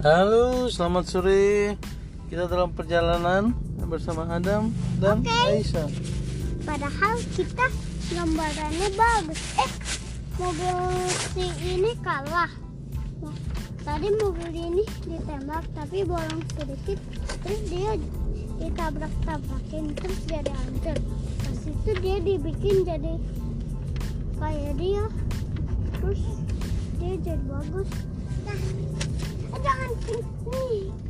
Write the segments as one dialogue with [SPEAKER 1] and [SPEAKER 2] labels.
[SPEAKER 1] Halo, selamat sore. Kita dalam perjalanan bersama Adam dan
[SPEAKER 2] Oke.
[SPEAKER 1] Aisyah.
[SPEAKER 2] Padahal kita gambarannya bagus. Eh, mobil si ini kalah. Nah, tadi mobil ini ditembak tapi bolong sedikit, terus dia ditabrak-tabrakin, terus jadi hancur. Pas itu dia dibikin jadi kayak dia, terus dia jadi bagus. Nah, eh, jangan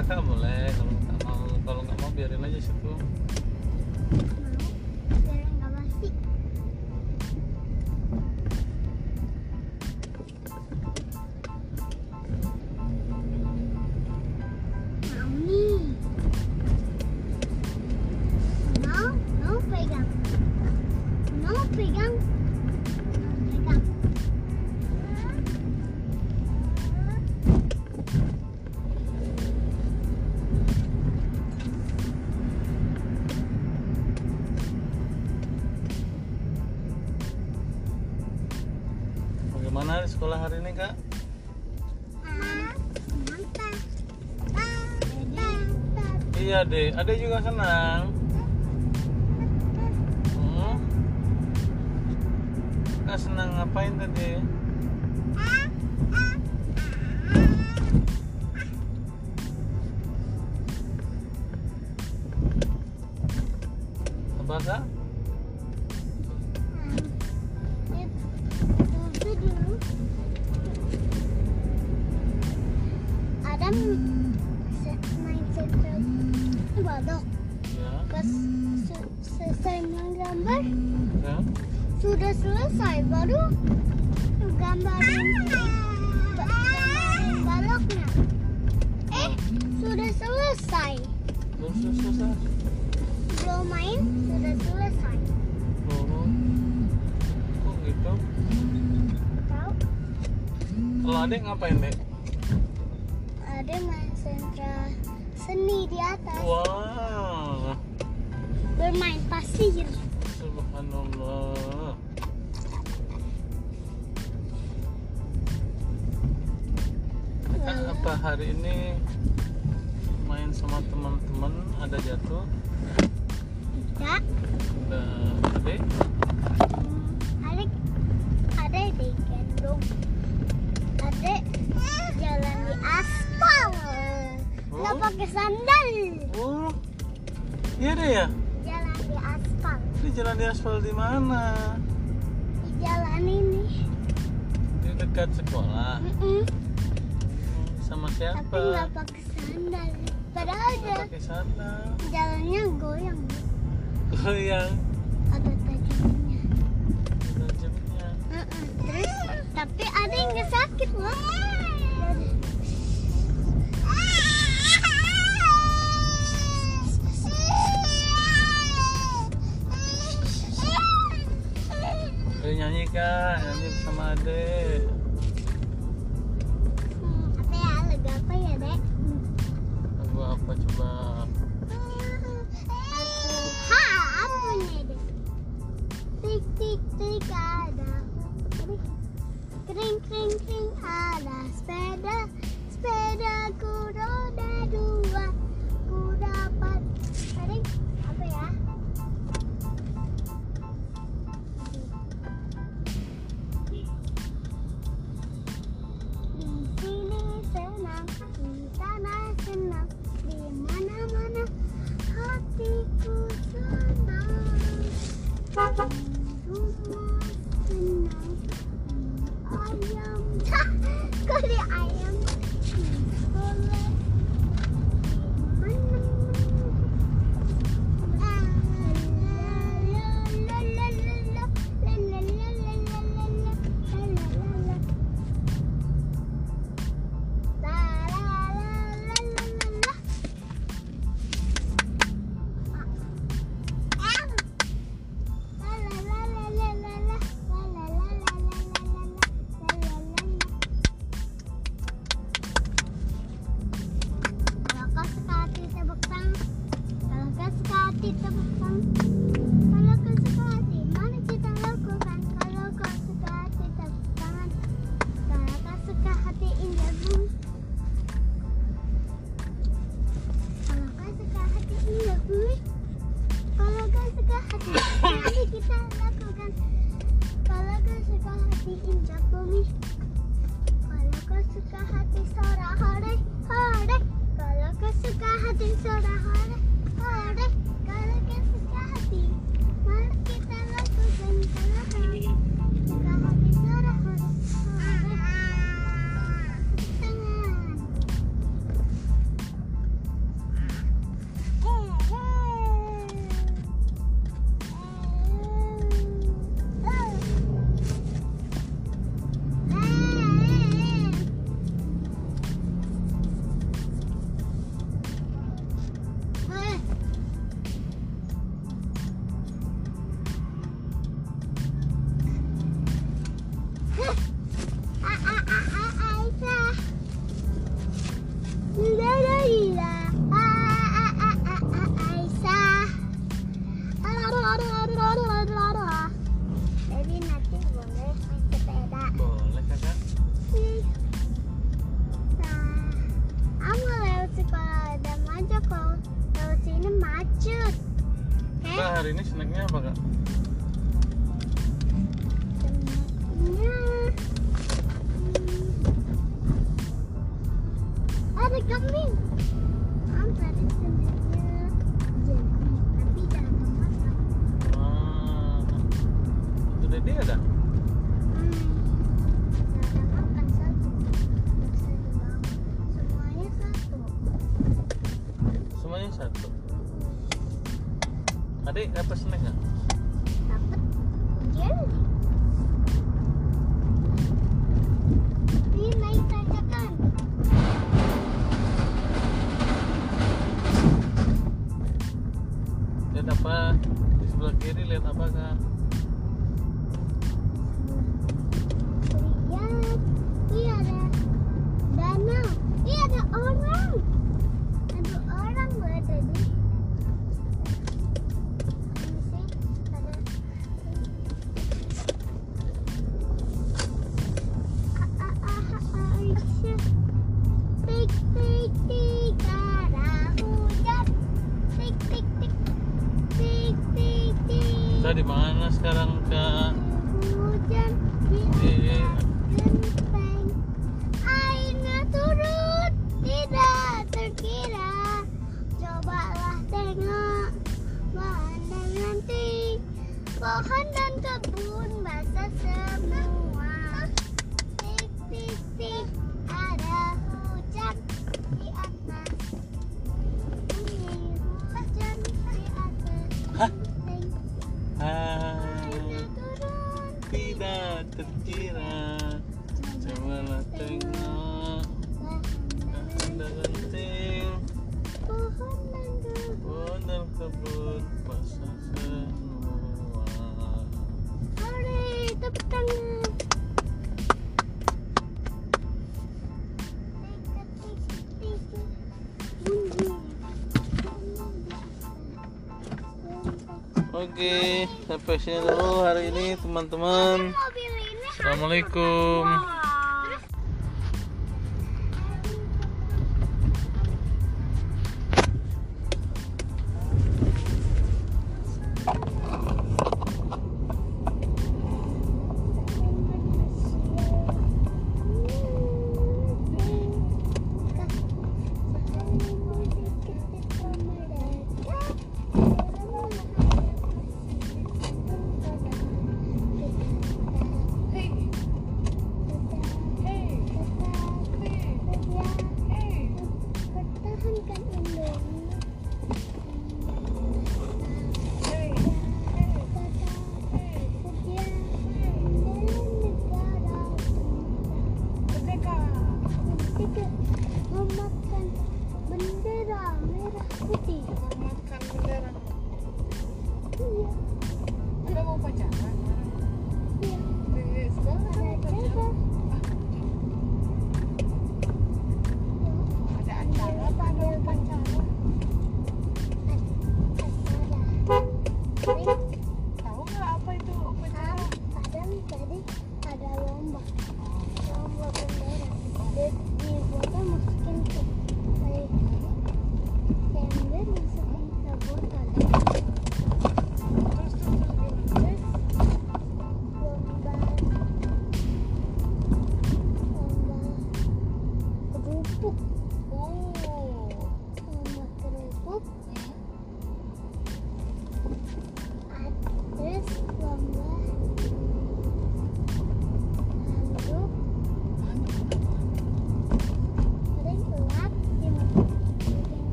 [SPEAKER 1] kakak boleh, kalau nggak mau, kalau nggak mau biarin aja situ. Iya deh, ada juga senang. Hmm? Kak senang ngapain tadi?
[SPEAKER 2] Sudah selesai baru gambarin gambarin baloknya. Eh, sudah selesai.
[SPEAKER 1] Belum selesai.
[SPEAKER 2] Belum main, sudah selesai.
[SPEAKER 1] Oh, kok gitu?
[SPEAKER 2] Tahu?
[SPEAKER 1] Kalau adek ngapain dek?
[SPEAKER 2] Ada main sentral seni di atas.
[SPEAKER 1] Wah,
[SPEAKER 2] Bermain pasir.
[SPEAKER 1] Subhanallah. Kak, apa hari ini main sama teman-teman ada jatuh?
[SPEAKER 2] Tidak.
[SPEAKER 1] Ada adek?
[SPEAKER 2] Ada ada digendong. Ada jalan di aspal. Nggak
[SPEAKER 1] Oh.
[SPEAKER 2] pakai sandal.
[SPEAKER 1] Oh, iya deh ya. Ini jalan di aspal di mana?
[SPEAKER 2] Di jalan ini.
[SPEAKER 1] Di dekat sekolah.
[SPEAKER 2] Mm-mm.
[SPEAKER 1] Sama
[SPEAKER 2] Tapi
[SPEAKER 1] siapa?
[SPEAKER 2] nggak pakai sandal. Padahal ada
[SPEAKER 1] pakai sandal.
[SPEAKER 2] jalannya goyang.
[SPEAKER 1] Goyang
[SPEAKER 2] Ada tajamnya.
[SPEAKER 1] tajamnya.
[SPEAKER 2] Terus tapi ada yang sakit loh.
[SPEAKER 1] kan, anjing sama ade.
[SPEAKER 2] ayağımda. Koli I am. Hadi come in. I'm. pohon dan kebun basah semua. Pik pik pik ada hujan di atas. Ini hujan di atas
[SPEAKER 1] Hah?
[SPEAKER 2] Ah, turun,
[SPEAKER 1] tidak terkira. Cobalah tengok
[SPEAKER 2] dan penting
[SPEAKER 1] pohon dan kebun basah semua Oke, sampai sini dulu hari ini teman-teman. Assalamualaikum.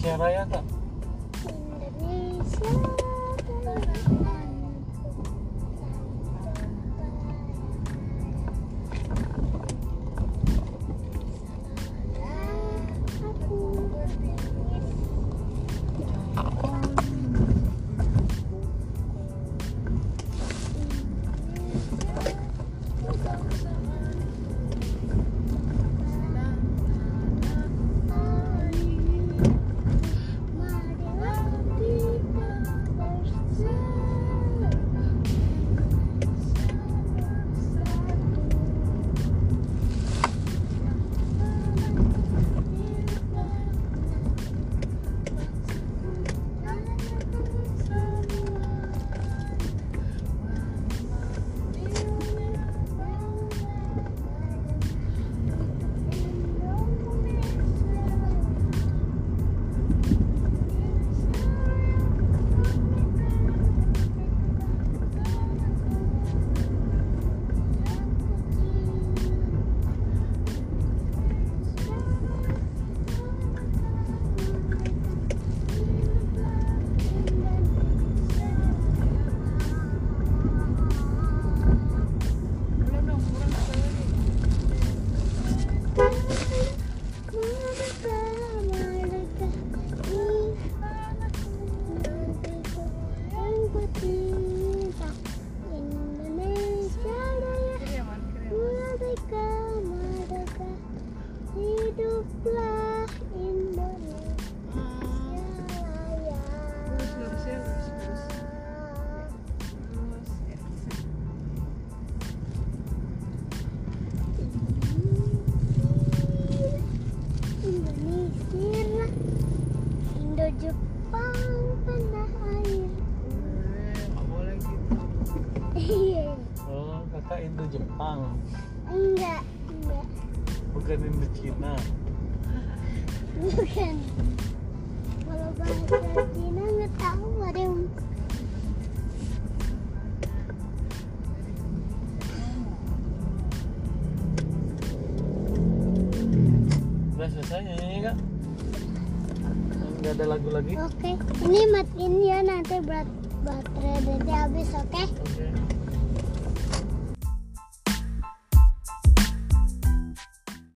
[SPEAKER 1] Indonesia Raya kak
[SPEAKER 2] Indonesia Marilah
[SPEAKER 1] Jepang.
[SPEAKER 2] Enggak, enggak,
[SPEAKER 1] bukan Indo Cina
[SPEAKER 2] bukan. Kalau bahasa Cina nggak tahu ada yang
[SPEAKER 1] udah selesai nyanyinya kak? Nggak ada lagu lagi?
[SPEAKER 2] Oke, ini matiin ya nanti berat baterai nanti habis, oke?
[SPEAKER 1] oke